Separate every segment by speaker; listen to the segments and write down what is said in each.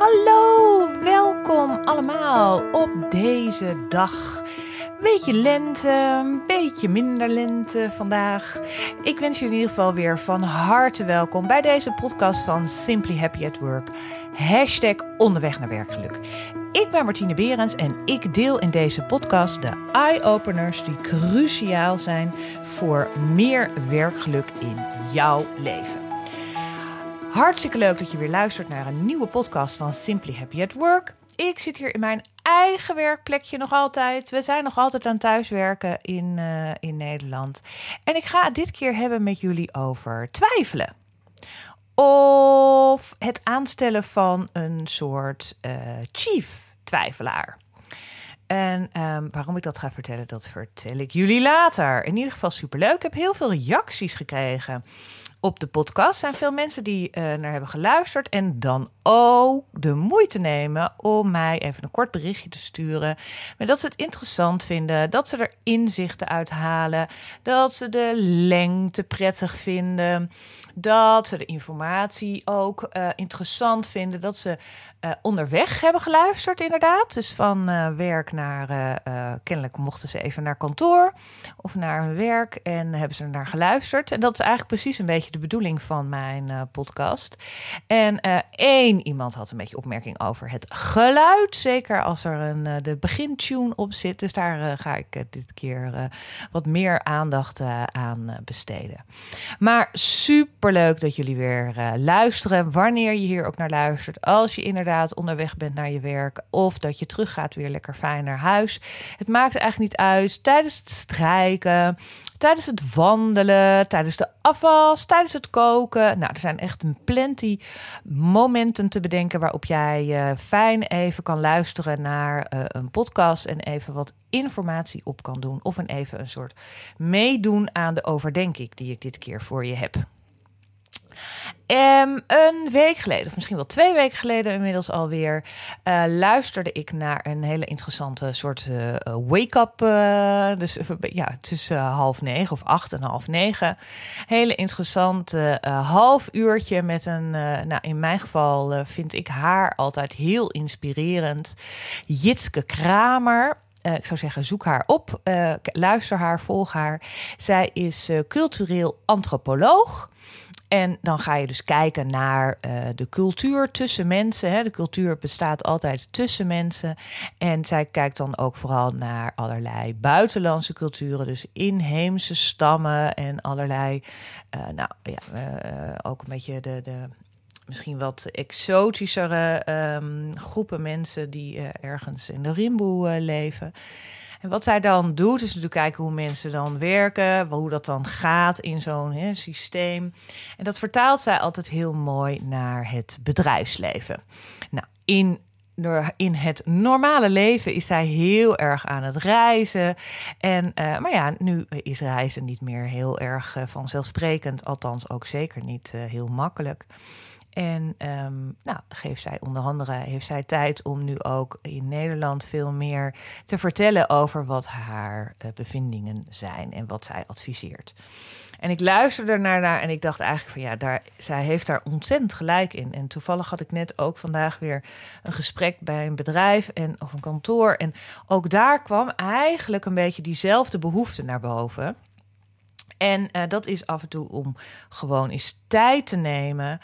Speaker 1: Hallo, welkom allemaal op deze dag. Beetje lente, een beetje minder lente vandaag. Ik wens jullie in ieder geval weer van harte welkom bij deze podcast van Simply Happy at Work. Hashtag onderweg naar werkgeluk. Ik ben Martine Berends en ik deel in deze podcast de eye-openers die cruciaal zijn voor meer werkgeluk in jouw leven. Hartstikke leuk dat je weer luistert naar een nieuwe podcast van Simply Happy at Work. Ik zit hier in mijn eigen werkplekje nog altijd. We zijn nog altijd aan thuiswerken in, uh, in Nederland. En ik ga dit keer hebben met jullie over twijfelen. Of het aanstellen van een soort uh, chief twijfelaar. En um, waarom ik dat ga vertellen, dat vertel ik jullie later. In ieder geval superleuk. Ik heb heel veel reacties gekregen op de podcast. Zijn veel mensen die uh, naar hebben geluisterd. En dan ook de moeite nemen om mij even een kort berichtje te sturen. Maar dat ze het interessant vinden. Dat ze er inzichten uit halen. Dat ze de lengte prettig vinden. Dat ze de informatie ook uh, interessant vinden. Dat ze uh, onderweg hebben geluisterd, inderdaad. Dus van werk naar. kennelijk mochten ze even naar kantoor of naar hun werk. En hebben ze naar geluisterd. En dat is eigenlijk precies een beetje de bedoeling van mijn uh, podcast. En uh, één iemand had een beetje opmerking over het geluid. Zeker als er een, uh, de begintune op zit. Dus daar ga ik dit keer wat meer aandacht aan besteden. Maar superleuk dat jullie weer luisteren. Wanneer je hier ook naar luistert. Als je inderdaad onderweg bent naar je werk. Of dat je teruggaat weer lekker fijn naar huis. Het maakt eigenlijk niet uit. Tijdens het strijken. Tijdens het wandelen. Tijdens de afwas. Tijdens het koken. Nou, er zijn echt een plenty momenten te bedenken waarop jij uh, fijn even kan luisteren naar uh, een podcast en even wat informatie op kan doen. Of een even een soort meedoen aan de overdenking die ik dit keer voor je heb. Um, een week geleden, of misschien wel twee weken geleden inmiddels alweer, uh, luisterde ik naar een hele interessante soort uh, wake-up. Uh, dus ja, tussen half negen of acht en half negen. Hele interessante half uurtje met een, nou in mijn geval vind ik haar altijd heel inspirerend. Jitske Kramer. Ik zou zeggen, zoek haar op, luister haar, volg haar. Zij is cultureel antropoloog. En dan ga je dus kijken naar uh, de cultuur tussen mensen. Hè. De cultuur bestaat altijd tussen mensen. En zij kijkt dan ook vooral naar allerlei buitenlandse culturen. Dus inheemse stammen en allerlei, uh, nou ja, uh, ook een beetje de, de misschien wat exotischere um, groepen mensen die ergens in de rimboe leven. En wat zij dan doet, is natuurlijk kijken hoe mensen dan werken, hoe dat dan gaat in zo'n systeem. En dat vertaalt zij altijd heel mooi naar het bedrijfsleven. Nou, in in het normale leven is zij heel erg aan het reizen. En, uh, maar ja, nu is reizen niet meer heel erg uh, vanzelfsprekend. Althans, ook zeker niet uh, heel makkelijk. En um, nou, geeft zij onder andere heeft zij tijd om nu ook in Nederland veel meer te vertellen over wat haar uh, bevindingen zijn en wat zij adviseert. En ik luisterde naar naar en ik dacht eigenlijk van ja, daar, zij heeft daar ontzettend gelijk in. En toevallig had ik net ook vandaag weer een gesprek bij een bedrijf en, of een kantoor. En ook daar kwam eigenlijk een beetje diezelfde behoefte naar boven. En uh, dat is af en toe om gewoon eens tijd te nemen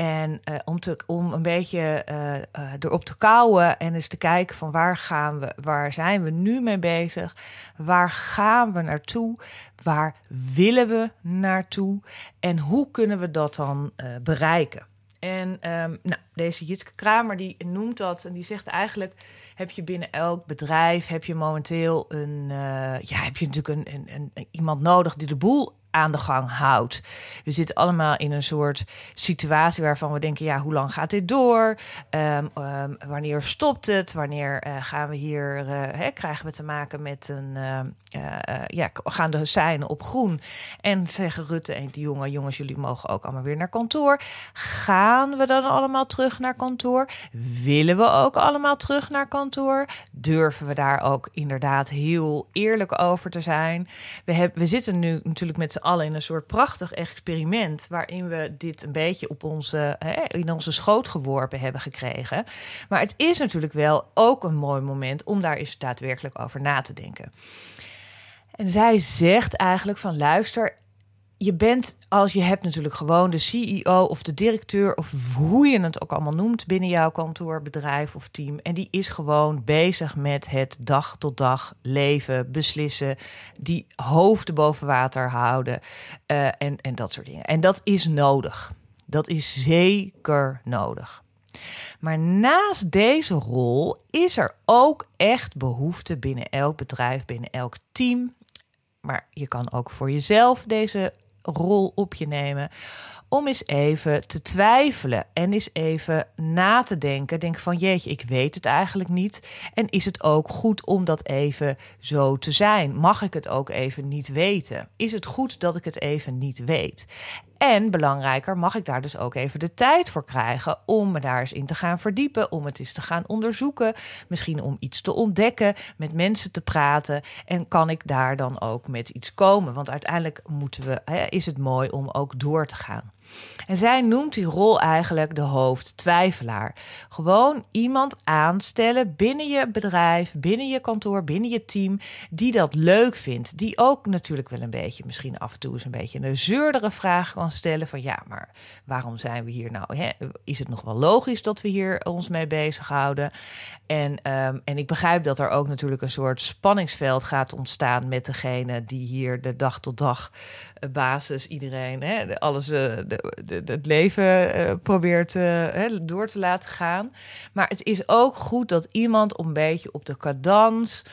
Speaker 1: en uh, om, te, om een beetje uh, erop te kouwen en eens te kijken van waar gaan we, waar zijn we nu mee bezig? Waar gaan we naartoe? Waar willen we naartoe? En hoe kunnen we dat dan bereiken? En um, nou, deze Jitske Kramer die noemt dat en die zegt eigenlijk heb je binnen elk bedrijf heb je momenteel een ja heb je natuurlijk een, een, een, iemand nodig die de boel aan de gang houdt. We zitten allemaal in een soort situatie waarvan we denken: ja, hoe lang gaat dit door? Um, um, wanneer stopt het? Wanneer uh, gaan we hier, uh, hè, krijgen we te maken met een, uh, ja, gaan de seinen op groen? En zeggen Rutte en de jongen: jongens, jullie mogen ook allemaal weer naar kantoor. Gaan we dan allemaal terug naar kantoor? Willen we ook allemaal terug naar kantoor? Durven we daar ook inderdaad heel eerlijk over te zijn? We, hebben, we zitten nu natuurlijk met allen in een soort prachtig experiment. waarin we dit een beetje op onze, hè, in onze schoot geworpen hebben gekregen. Maar het is natuurlijk wel ook een mooi moment om daar eens daadwerkelijk over na te denken. En zij zegt eigenlijk van luister, je bent, als je hebt natuurlijk gewoon de CEO of de directeur, of hoe je het ook allemaal noemt binnen jouw kantoor, bedrijf of team. En die is gewoon bezig met het dag tot dag leven, beslissen, die hoofden boven water houden uh, en, en dat soort dingen. En dat is nodig. Dat is zeker nodig. Maar naast deze rol is er ook echt behoefte binnen elk bedrijf, binnen elk team. Maar je kan ook voor jezelf deze rol op je nemen. Om eens even te twijfelen en eens even na te denken. Denk van jeetje, ik weet het eigenlijk niet. En is het ook goed om dat even zo te zijn? Mag ik het ook even niet weten? Is het goed dat ik het even niet weet? En belangrijker, mag ik daar dus ook even de tijd voor krijgen om me daar eens in te gaan verdiepen, om het eens te gaan onderzoeken, misschien om iets te ontdekken, met mensen te praten. En kan ik daar dan ook met iets komen? Want uiteindelijk moeten we, hè, is het mooi om ook door te gaan. En zij noemt die rol eigenlijk de hoofdtwijfelaar. Gewoon iemand aanstellen binnen je bedrijf, binnen je kantoor, binnen je team, die dat leuk vindt. Die ook natuurlijk wel een beetje, misschien af en toe eens een beetje een zeurdere vraag kan stellen: van ja, maar waarom zijn we hier nou? Hè? Is het nog wel logisch dat we hier ons mee bezighouden? En, um, en ik begrijp dat er ook natuurlijk een soort spanningsveld gaat ontstaan met degene die hier de dag tot dag eh, basis iedereen, hè, alles, uh, de, het leven uh, probeert hè, door te laten gaan. Maar het is ook goed dat iemand een beetje op de cadans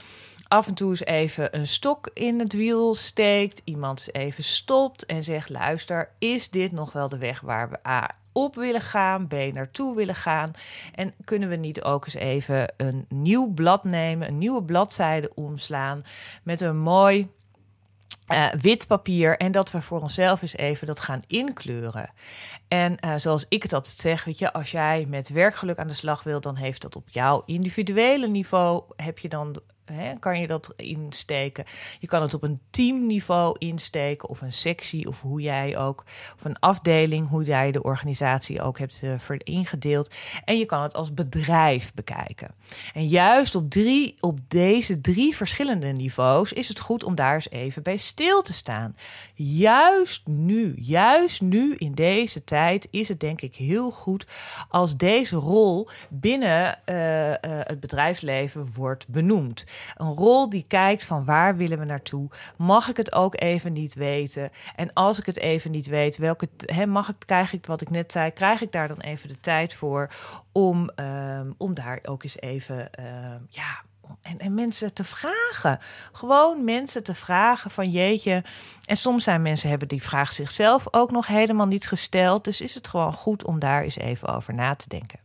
Speaker 1: af en toe eens even een stok in het wiel steekt, iemand even stopt en zegt: luister, is dit nog wel de weg waar we A op willen gaan, B naartoe willen gaan? En kunnen we niet ook eens even een nieuw blad nemen, een nieuwe bladzijde omslaan met een mooi uh, wit papier en dat we voor onszelf eens even dat gaan inkleuren. En uh, zoals ik het altijd zeg, weet je, als jij met werkgeluk aan de slag wil, dan heeft dat op jouw individuele niveau, heb je dan Kan je dat insteken. Je kan het op een teamniveau insteken, of een sectie, of hoe jij ook, of een afdeling, hoe jij de organisatie ook hebt uh, ingedeeld. En je kan het als bedrijf bekijken. En juist op, drie, op deze drie verschillende niveaus is het goed om daar eens even bij stil te staan. Juist nu, juist nu in deze tijd is het denk ik heel goed als deze rol binnen uh, uh, het bedrijfsleven wordt benoemd. Een rol die kijkt van waar willen we naartoe? Mag ik het ook even niet weten? En als ik het even niet weet, welke he, mag ik, krijg ik wat ik net zei, krijg ik daar dan even de tijd voor om, um, om daar ook eens even uh, ja, en, en, mensen te vragen. Gewoon mensen te vragen van jeetje. En soms zijn mensen hebben die vraag zichzelf ook nog helemaal niet gesteld. Dus is het gewoon goed om daar eens even over na te denken.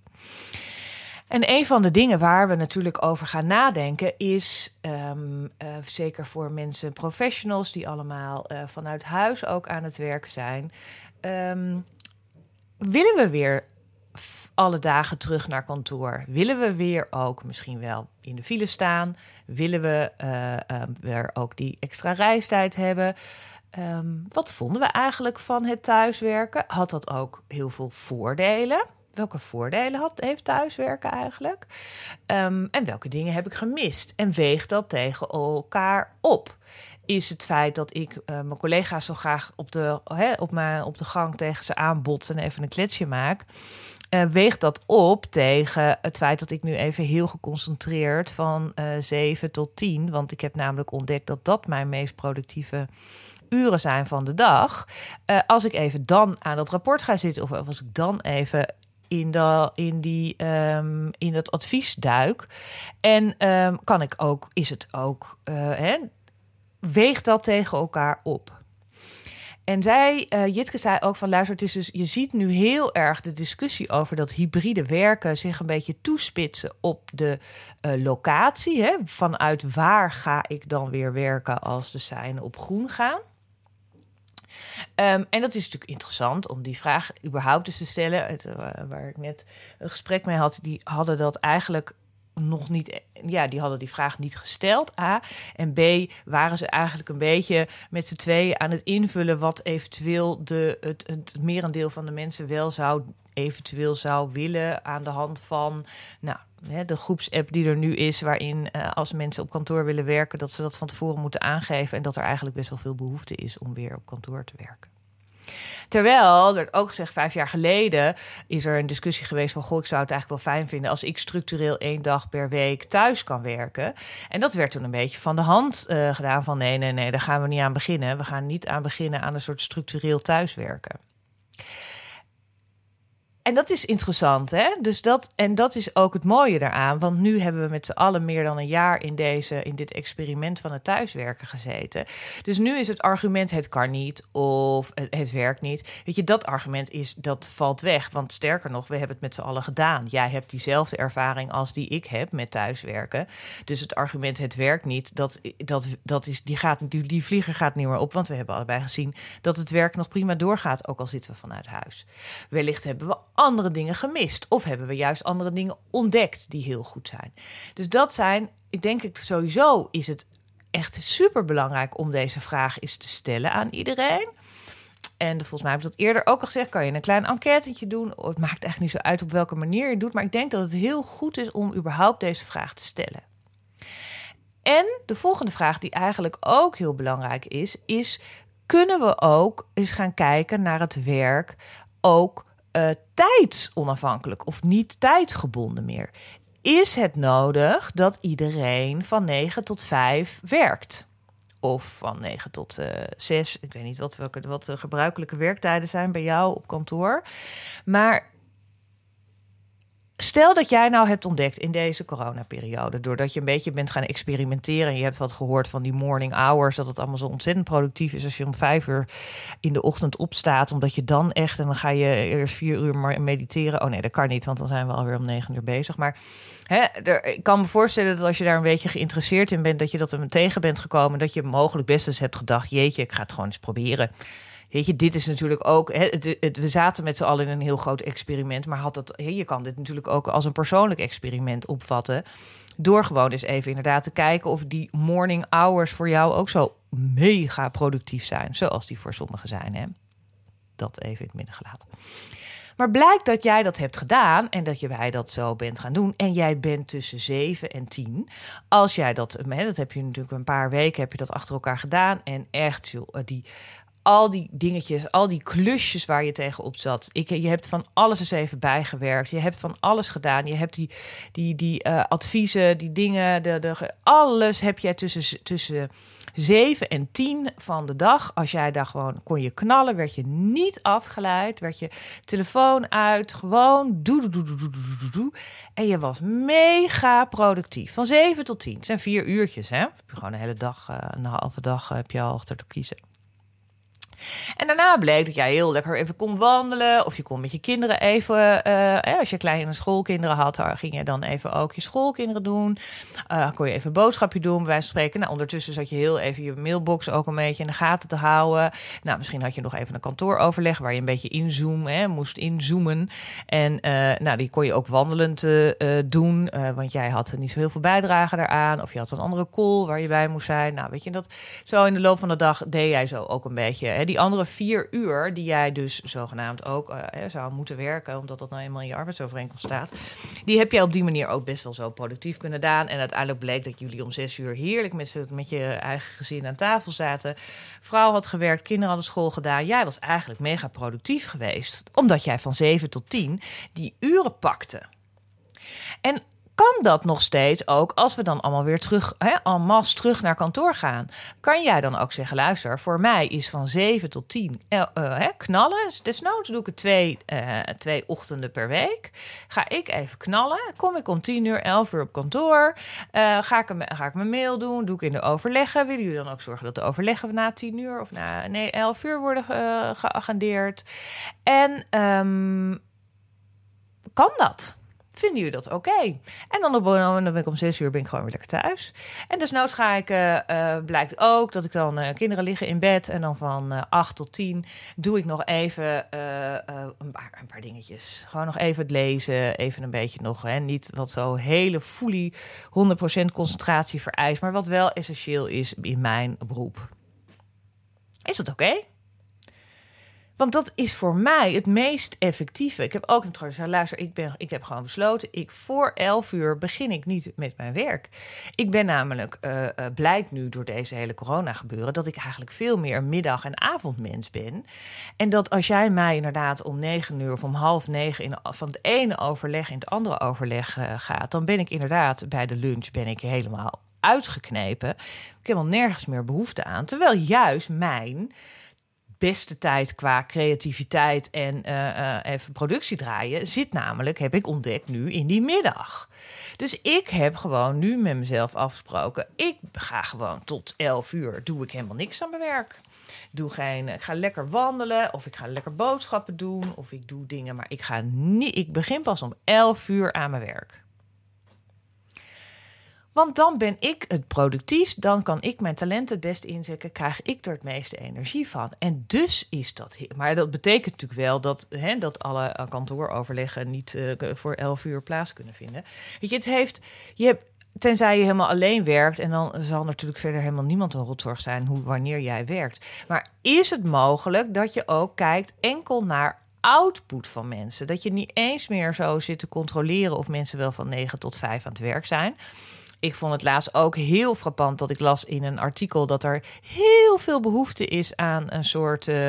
Speaker 1: En een van de dingen waar we natuurlijk over gaan nadenken is, um, uh, zeker voor mensen, professionals die allemaal uh, vanuit huis ook aan het werk zijn, um, willen we weer alle dagen terug naar kantoor? Willen we weer ook misschien wel in de file staan? Willen we uh, um, weer ook die extra reistijd hebben? Wat vonden we eigenlijk van het thuiswerken? Had dat ook heel veel voordelen? Welke voordelen had, heeft thuiswerken eigenlijk? Um, en welke dingen heb ik gemist? En weeg dat tegen elkaar op. Is het feit dat ik uh, mijn collega's zo graag op de, op, mijn, op de gang tegen ze aanbots en even een kletsje maak? Uh, weegt dat op tegen het feit dat ik nu even heel geconcentreerd van uh, eh, 7 tot 10, want ik heb namelijk ontdekt dat dat mijn meest productieve uren zijn van de dag. Als ik even dan aan dat rapport ga zitten, of als ik dan even in, de, in, die, um, in dat advies duik. En um, kan ik ook, is het ook, hè, weegt dat tegen elkaar op. En zij, uh, Jitke zei ook van luister, het is dus, je ziet nu heel erg de discussie over dat hybride werken zich een beetje toespitsen op de uh, locatie. Hè? Vanuit waar ga ik dan weer werken als de seinen op groen gaan? Um, en dat is natuurlijk interessant om die vraag überhaupt eens te stellen. Het, uh, waar ik net een gesprek mee had, die hadden dat eigenlijk nog niet, ja, die hadden die vraag niet gesteld. A. En B. waren ze eigenlijk een beetje met z'n tweeën aan het invullen wat eventueel de, het, het merendeel van de mensen wel zou eventueel zou willen aan de hand van nou, de groepsapp die er nu is, waarin uh, als mensen op kantoor willen werken, dat ze dat van tevoren moeten aangeven en dat er eigenlijk best wel veel behoefte is om weer op kantoor te werken. Terwijl, er werd ook gezegd, vijf jaar geleden is er een discussie geweest van... goh, ik zou het eigenlijk wel fijn vinden als ik structureel één dag per week thuis kan werken. En dat werd toen een beetje van de hand uh, gedaan van nee, nee, nee, daar gaan we niet aan beginnen. We gaan niet aan beginnen aan een soort structureel thuiswerken. En dat is interessant, hè? Dus dat, en dat is ook het mooie daaraan. Want nu hebben we met z'n allen meer dan een jaar in, deze, in dit experiment van het thuiswerken gezeten. Dus nu is het argument: het kan niet of het, werkt niet. Weet je, dat argument is, dat valt weg. Want sterker nog, we hebben het met z'n allen gedaan. Jij hebt diezelfde ervaring als die ik heb met thuiswerken. Dus het argument: het werkt niet, dat, dat, dat is, die, gaat, die, die vlieger gaat niet meer op. Want we hebben allebei gezien dat het werk nog prima doorgaat, ook al zitten we vanuit huis. Wellicht hebben we andere dingen gemist? Of hebben we juist andere dingen ontdekt die heel goed zijn? Dus dat zijn, ik denk ik sowieso is het echt super belangrijk om deze vraag eens te stellen aan iedereen. En volgens mij heb ik dat eerder ook al gezegd. Kan je een klein enquêtetje doen? Het maakt echt niet zo uit op welke manier je het doet. Maar ik denk dat het heel goed is om überhaupt deze vraag te stellen. En de volgende vraag, die eigenlijk ook heel belangrijk is, is: kunnen we ook eens gaan kijken naar het werk ook uh, tijdsonafhankelijk of niet tijdsgebonden meer. Is het nodig dat iedereen van 9 tot 5 werkt? Of van 9 tot uh, 6. Ik weet niet wat, welke, wat de gebruikelijke werktijden zijn bij jou op kantoor. Maar Stel dat jij nou hebt ontdekt in deze coronaperiode, doordat je een beetje bent gaan experimenteren en je hebt wat gehoord van die morning hours, dat het allemaal zo ontzettend productief is als je om vijf uur in de ochtend opstaat, omdat je dan echt en dan ga je eerst vier uur mediteren. Oh nee, dat kan niet, want dan zijn we alweer om negen uur bezig. Maar hè, ik kan me voorstellen dat als je daar een beetje geïnteresseerd in bent, dat je dat er tegen bent gekomen, dat je mogelijk best eens hebt gedacht, jeetje, ik ga het gewoon eens proberen. Weet je, dit is natuurlijk ook. We zaten met z'n allen in een heel groot experiment. Maar had dat, je kan dit natuurlijk ook als een persoonlijk experiment opvatten. Door gewoon eens even inderdaad te kijken of die morning hours voor jou ook zo mega productief zijn. Zoals die voor sommigen zijn. Hè? Dat even in het midden gelaten. Maar blijkt dat jij dat hebt gedaan en dat je wij dat zo bent gaan doen. En jij bent tussen 7 en 10. Als jij dat, dat heb je natuurlijk een paar weken heb je dat achter elkaar gedaan. En echt, joh, die al die dingetjes, al die klusjes waar je tegenop zat. Ik, je hebt van alles eens even bijgewerkt. Je hebt van alles gedaan. Je hebt die, die, die uh, adviezen, die dingen, de, de, alles heb jij tussen, tussen 7 en 10 van de dag. Als jij daar gewoon kon je knallen, werd je niet afgeleid. Werd je telefoon uit, gewoon doe, doe, doe, doe, doe, doe, doe. En je was mega productief. Van 7 tot 10. Het zijn vier uurtjes, hè? Heb je gewoon een hele dag, uh, een halve dag uh, heb je al achter te kiezen. En daarna bleek dat jij heel lekker even kon wandelen. Of je kon met je kinderen even, uh, als je kleine schoolkinderen had, ging je dan even ook je schoolkinderen doen. Uh, kon je even een boodschapje doen, van spreken. Nou, ondertussen zat je heel even je mailbox ook een beetje in de gaten te houden. Nou, misschien had je nog even een kantooroverleg waar je een beetje inzoom, hè, moest inzoomen. En nou, die kon je ook wandelend doen, want jij had niet zo heel veel bijdrage daaraan. Of je had een andere call waar je bij moest zijn. Nou, weet je, dat zo in de loop van de dag deed jij zo ook een beetje. Hè, die andere vier uur, die jij dus zogenaamd ook uh, zou moeten werken, omdat dat nou eenmaal in je arbeidsovereenkomst staat, die heb jij op die manier ook best wel zo productief kunnen doen. En uiteindelijk bleek dat jullie om zes uur heerlijk met, met je eigen gezin aan tafel zaten. Vrouw had gewerkt, kinderen hadden school gedaan. Jij was eigenlijk mega productief geweest, omdat jij van zeven tot tien die uren pakte. En kan dat nog steeds ook als we dan allemaal weer terug, hè, en terug naar kantoor gaan? Kan jij dan ook zeggen, luister, voor mij is van 7 tot 10 uh, uh, hè, knallen. Desnoods doe ik het twee, uh, twee ochtenden per week. Ga ik even knallen. Kom ik om 10 uur, 11 uur op kantoor. Uh, ga, ik, ga ik mijn mail doen? Doe ik in de overleggen? Willen jullie dan ook zorgen dat de overleggen na 10 uur of na nee, 11 uur worden geagendeerd? En um, kan dat? Vinden jullie dat oké? En dan, op, dan ben ik om zes uur ben ik gewoon weer lekker thuis. En desnoods ga ik, uh, blijkt ook dat ik dan, uh, kinderen liggen in bed. En dan van acht tot tien doe ik nog even een paar, een, paar, dingetjes. Gewoon nog even het lezen, even een beetje nog. Hè, niet wat zo hele fully 100% concentratie vereist. Maar wat wel essentieel is in mijn beroep. Is dat oké? Want dat is voor mij het meest effectieve. Ik heb ook een trouwens luister, ik, ben, ik heb gewoon besloten, ik voor 11 uur begin ik niet met mijn werk. Ik ben namelijk, uh, blijkt nu door deze hele corona gebeuren, dat ik eigenlijk veel meer middag- en avondmens ben. En dat als jij mij inderdaad om 9 uur of om half negen in, van het ene overleg in het andere overleg uh, gaat, dan ben ik inderdaad bij de lunch ben ik helemaal uitgeknepen. Ik heb al nergens meer behoefte aan. Terwijl juist mijn beste tijd qua creativiteit en uh, uh, even productie draaien zit namelijk, heb ik ontdekt nu, in die middag. Dus ik heb gewoon nu met mezelf afgesproken, ik ga gewoon tot 11 uur, doe ik helemaal niks aan mijn werk. Doe geen, ik ga lekker wandelen of ik ga lekker boodschappen doen of ik doe dingen, maar ik ga niet, ik begin pas om 11 uur aan mijn werk. Want dan ben ik het productiefst, dan kan ik mijn talenten het best inzetten, krijg ik er het meeste energie van. En dus is dat. Maar dat betekent natuurlijk wel dat, hè, dat alle kantooroverleggen niet uh, voor 11 uur plaats kunnen vinden. Weet je, het heeft. Je hebt, Tenzij je helemaal alleen werkt. En dan zal natuurlijk verder helemaal niemand een rotzorg zijn hoe, wanneer jij werkt. Maar is het mogelijk dat je ook kijkt enkel naar output van mensen? Dat je niet eens meer zo zit te controleren of mensen wel van 9 tot 5 aan het werk zijn ik vond het laatst ook heel frappant dat ik las in een artikel dat er heel veel behoefte is aan een soort uh,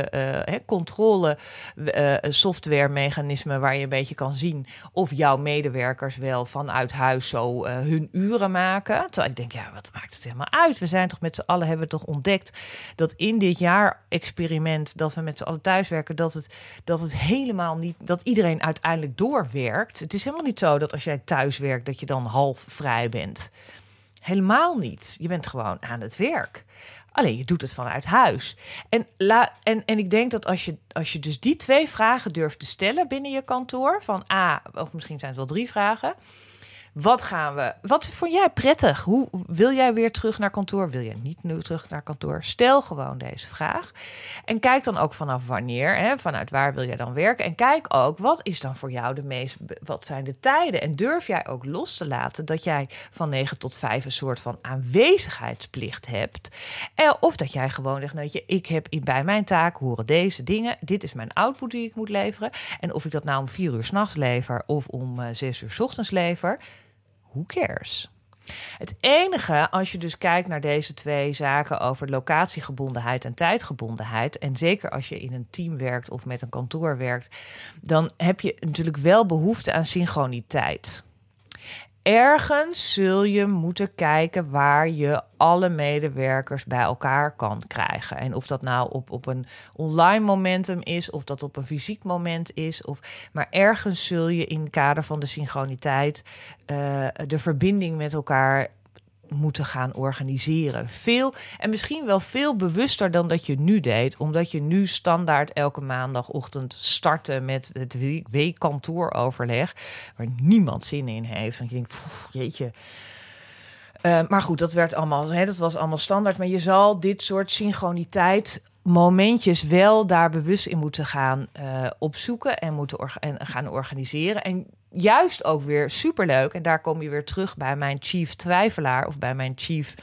Speaker 1: controle uh, software mechanisme waar je een beetje kan zien of jouw medewerkers wel vanuit huis zo hun uren maken. Terwijl ik denk, ja, wat maakt het helemaal uit? We zijn toch met z'n allen hebben toch ontdekt dat in dit jaar experiment dat we met z'n allen thuiswerken, dat het, dat het helemaal niet, dat iedereen uiteindelijk doorwerkt. Het is helemaal niet zo dat als jij thuis werkt, dat je dan half vrij bent. Helemaal niet. Je bent gewoon aan het werk. Alleen je doet het vanuit huis. En, la, en, en ik denk dat als je, als je dus die twee vragen durft te stellen binnen je kantoor, van A, of misschien zijn het wel drie vragen. Wat gaan we? Wat vond jij prettig? Hoe wil jij weer terug naar kantoor? Wil jij niet nu terug naar kantoor? Stel gewoon deze vraag. En kijk dan ook vanaf wanneer, hè, vanuit waar wil jij dan werken? En kijk ook, wat is dan voor jou de meest, wat zijn de tijden? En durf jij ook los te laten dat jij van 9 tot 5 een soort van aanwezigheidsplicht hebt? Eh, of dat jij gewoon zegt, je, ik heb bij mijn taak horen deze dingen. Dit is mijn output die ik moet leveren. En of ik dat nou om 4 uur s'nachts lever of om uh, 6 uur s ochtends lever who cares? Het enige, als je dus kijkt naar deze twee zaken over locatiegebondenheid en tijdgebondenheid, en zeker als je in een team werkt of met een kantoor werkt, dan heb je natuurlijk wel behoefte aan synchroniteit ergens zul je moeten kijken waar je alle medewerkers bij elkaar kan krijgen. En of dat nou op, op een online momentum is, of dat op een fysiek moment is. Of, maar ergens zul je in het kader van de synchroniteit uh, de verbinding met elkaar moeten gaan organiseren. Veel en misschien wel veel bewuster dan dat je nu deed, omdat je nu standaard elke maandagochtend startte met het weekkantooroverleg, waar niemand zin in heeft. En je denkt, jeetje. Uh, maar goed, dat werd allemaal, hè, dat was allemaal standaard. Maar je zal dit soort synchroniteit momentjes wel daar bewust in moeten gaan uh, opzoeken en moeten en gaan organiseren. En juist ook weer superleuk. En daar kom je weer terug bij mijn chief twijfelaar of bij mijn chief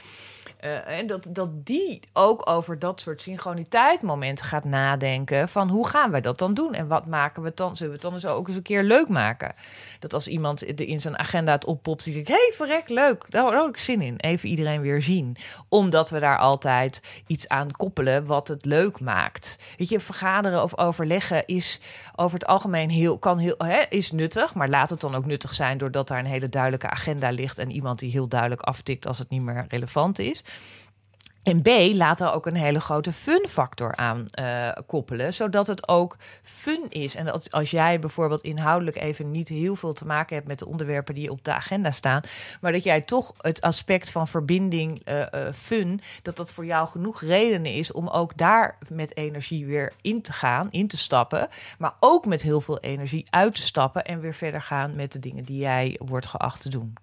Speaker 1: uh, en dat, dat die ook over dat soort synchroniteitmomenten gaat nadenken. Van hoe gaan wij dat dan doen? En wat maken we dan? Zullen we het dan eens ook eens een keer leuk maken? Dat als iemand in zijn agenda het oppopt, die denkt: hé, hey, verrek, leuk. Daar heb ik zin in. Even iedereen weer zien. Omdat we daar altijd iets aan koppelen wat het leuk maakt. Weet je, vergaderen of overleggen is over het algemeen heel, kan heel, hè, is nuttig. Maar laat het dan ook nuttig zijn doordat daar een hele duidelijke agenda ligt. En iemand die heel duidelijk aftikt als het niet meer relevant is. En B, laat er ook een hele grote fun factor aan uh, koppelen, zodat het ook fun is. En als, als jij bijvoorbeeld inhoudelijk even niet heel veel te maken hebt met de onderwerpen die op de agenda staan, maar dat jij toch het aspect van verbinding, uh, uh, fun, dat dat voor jou genoeg redenen is om ook daar met energie weer in te gaan, in te stappen, maar ook met heel veel energie uit te stappen en weer verder gaan met de dingen die jij wordt geacht te doen.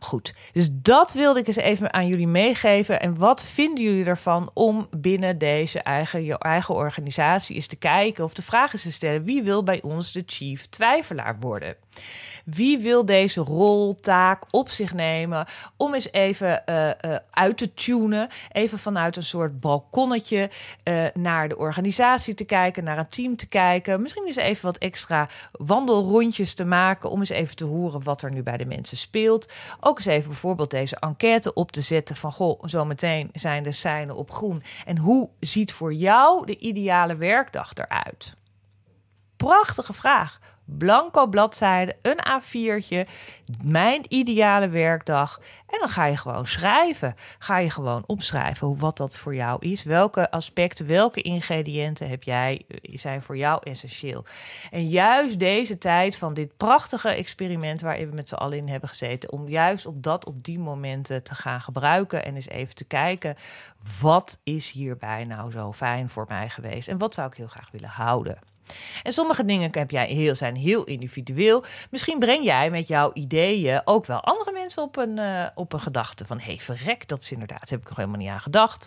Speaker 1: Goed, dus dat wilde ik eens even aan jullie meegeven. En wat vinden jullie ervan om binnen deze eigen, je eigen organisatie eens te kijken of de vraag is te stellen: wie wil bij ons de chief twijfelaar worden? Wie wil deze rol, taak op zich nemen om eens even uh, uh, uit te tunen, even vanuit een soort balkonnetje uh, naar de organisatie te kijken, naar een team te kijken, misschien eens even wat extra wandelrondjes te maken om eens even te horen wat er nu bij de mensen speelt. Ook eens even bijvoorbeeld deze enquête op te zetten van goh, zometeen zijn de seinen op groen en hoe ziet voor jou de ideale werkdag eruit? Prachtige vraag blanco bladzijde, een A4'tje, mijn ideale werkdag. En dan ga je gewoon schrijven. Ga je gewoon opschrijven wat dat voor jou is. Welke aspecten, welke ingrediënten heb jij, eh, zijn voor jou essentieel. En juist deze tijd van dit prachtige experiment waarin we met z'n allen in hebben gezeten, om juist op dat, op die momenten te gaan gebruiken en eens even te kijken, wat is hierbij nou zo fijn voor mij geweest en wat zou ik heel graag willen houden. En sommige dingen heb jij heel, zijn heel individueel. Misschien breng jij met jouw ideeën ook wel andere mensen op een, uh, op een gedachte van... hé, hey, verrek, dat is inderdaad, heb ik nog helemaal niet aan gedacht.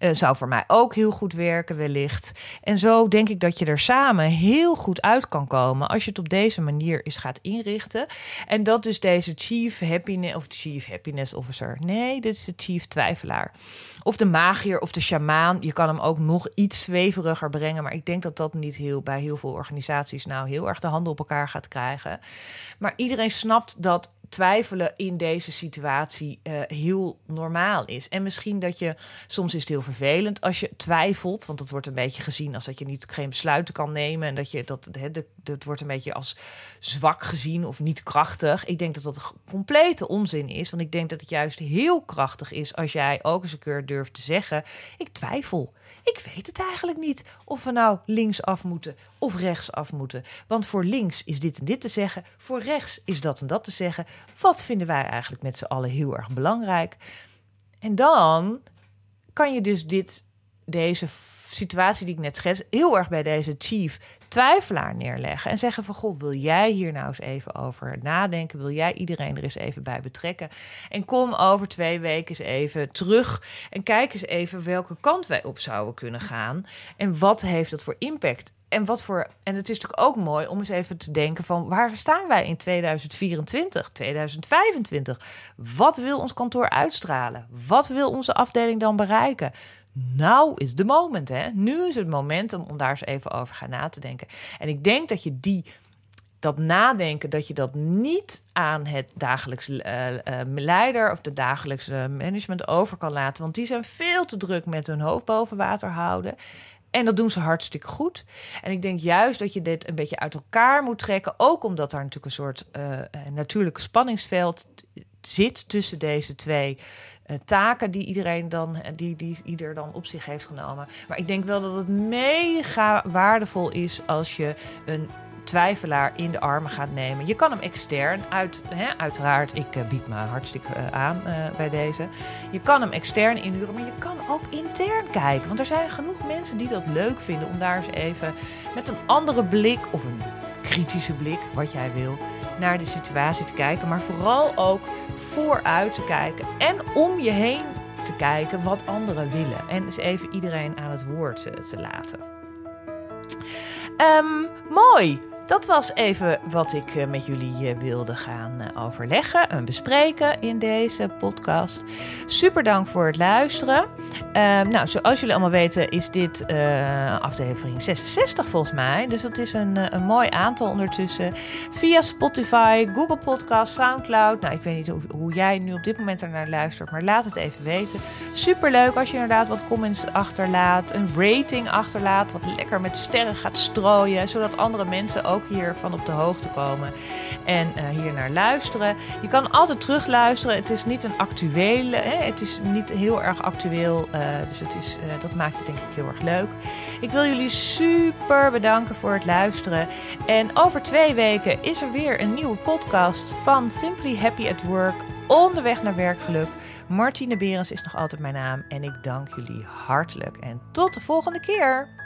Speaker 1: Uh, zou voor mij ook heel goed werken wellicht. En zo denk ik dat je er samen heel goed uit kan komen... als je het op deze manier eens gaat inrichten. En dat dus deze chief happiness, of chief happiness officer... nee, dit is de chief twijfelaar. Of de magier of de shamaan. Je kan hem ook nog iets zweveriger brengen... maar ik denk dat dat niet heel bij heel veel organisaties nou heel erg de handen op elkaar gaat krijgen. Maar iedereen snapt dat twijfelen in deze situatie uh, heel normaal is. En misschien dat je, soms is het heel vervelend als je twijfelt, want dat wordt een beetje gezien als dat je niet geen besluiten kan nemen en dat je dat, he, wordt een beetje als zwak gezien of niet krachtig. Ik denk dat dat complete onzin is, want ik denk dat het juist heel krachtig is als jij ook eens een keer durft te zeggen: ik twijfel. Ik weet het eigenlijk niet of we nou links af moeten of rechts af moeten. Want voor links is dit en dit te zeggen, voor rechts is dat en dat te zeggen. Wat vinden wij eigenlijk met z'n allen heel erg belangrijk? En dan kan je dus dit, deze situatie die ik net schets, heel erg bij deze chief twijfelaar neerleggen. En zeggen van, goh, wil jij hier nou eens even over nadenken? Wil jij iedereen er eens even bij betrekken? En kom over twee weken eens even terug en kijk eens even welke kant wij op zouden kunnen gaan. En wat heeft dat voor impact? En wat voor. En het is natuurlijk ook mooi om eens even te denken van waar staan wij in 2024, 2025? Wat wil ons kantoor uitstralen? Wat wil onze afdeling dan bereiken? Nou is de moment, hè? Nu is het moment om daar eens even over gaan na te denken. En ik denk dat je die dat nadenken, dat je dat niet aan het dagelijks uh, uh, leider of de dagelijkse management over kan laten. Want die zijn veel te druk met hun hoofd boven water houden. En dat doen ze hartstikke goed. En ik denk juist dat je dit een beetje uit elkaar moet trekken. Ook omdat daar natuurlijk een soort uh, natuurlijk spanningsveld zit tussen deze twee taken die iedereen dan, die, die ieder dan op zich heeft genomen. Maar ik denk wel dat het mega waardevol is als je een twijfelaar in de armen gaat nemen. Je kan hem extern uit, hè, uiteraard, ik uh, bied me hartstikke aan bij deze. Je kan hem extern inhuren, maar je kan ook intern kijken. Want er zijn genoeg mensen die dat leuk vinden om daar eens even met een andere blik of een kritische blik, wat jij wil, naar de situatie te kijken. Maar vooral ook vooruit te kijken en om je heen te kijken wat anderen willen. En eens even iedereen aan het woord te laten. Um, mooi dat was even wat ik eh, met jullie eh, wilde gaan eh, overleggen en bespreken in deze podcast. Super dank voor het luisteren. Ehm, nou, zoals jullie allemaal weten is dit uh, aflevering 66 volgens mij. Dus dat is een, een mooi aantal ondertussen. Via Spotify, Google Podcast, Soundcloud. Nou, ik weet niet hoe, hoe jij nu op dit moment ernaar luistert, maar laat het even weten. Super leuk als je inderdaad wat comments achterlaat, een rating achterlaat, wat lekker met sterren gaat strooien, zodat andere mensen ook ook hiervan op de hoogte komen en uh, hier naar luisteren. Je kan altijd terugluisteren. Het is niet een actuele, hè? het is niet heel erg actueel. Uh, dus het is, uh, dat maakt het denk ik heel erg leuk. Ik wil jullie super bedanken voor het luisteren. En over twee weken is er weer een nieuwe podcast van Simply Happy at Work. Onderweg naar werkgeluk. Martine Berens is nog altijd mijn naam. En ik dank jullie hartelijk. En tot de volgende keer.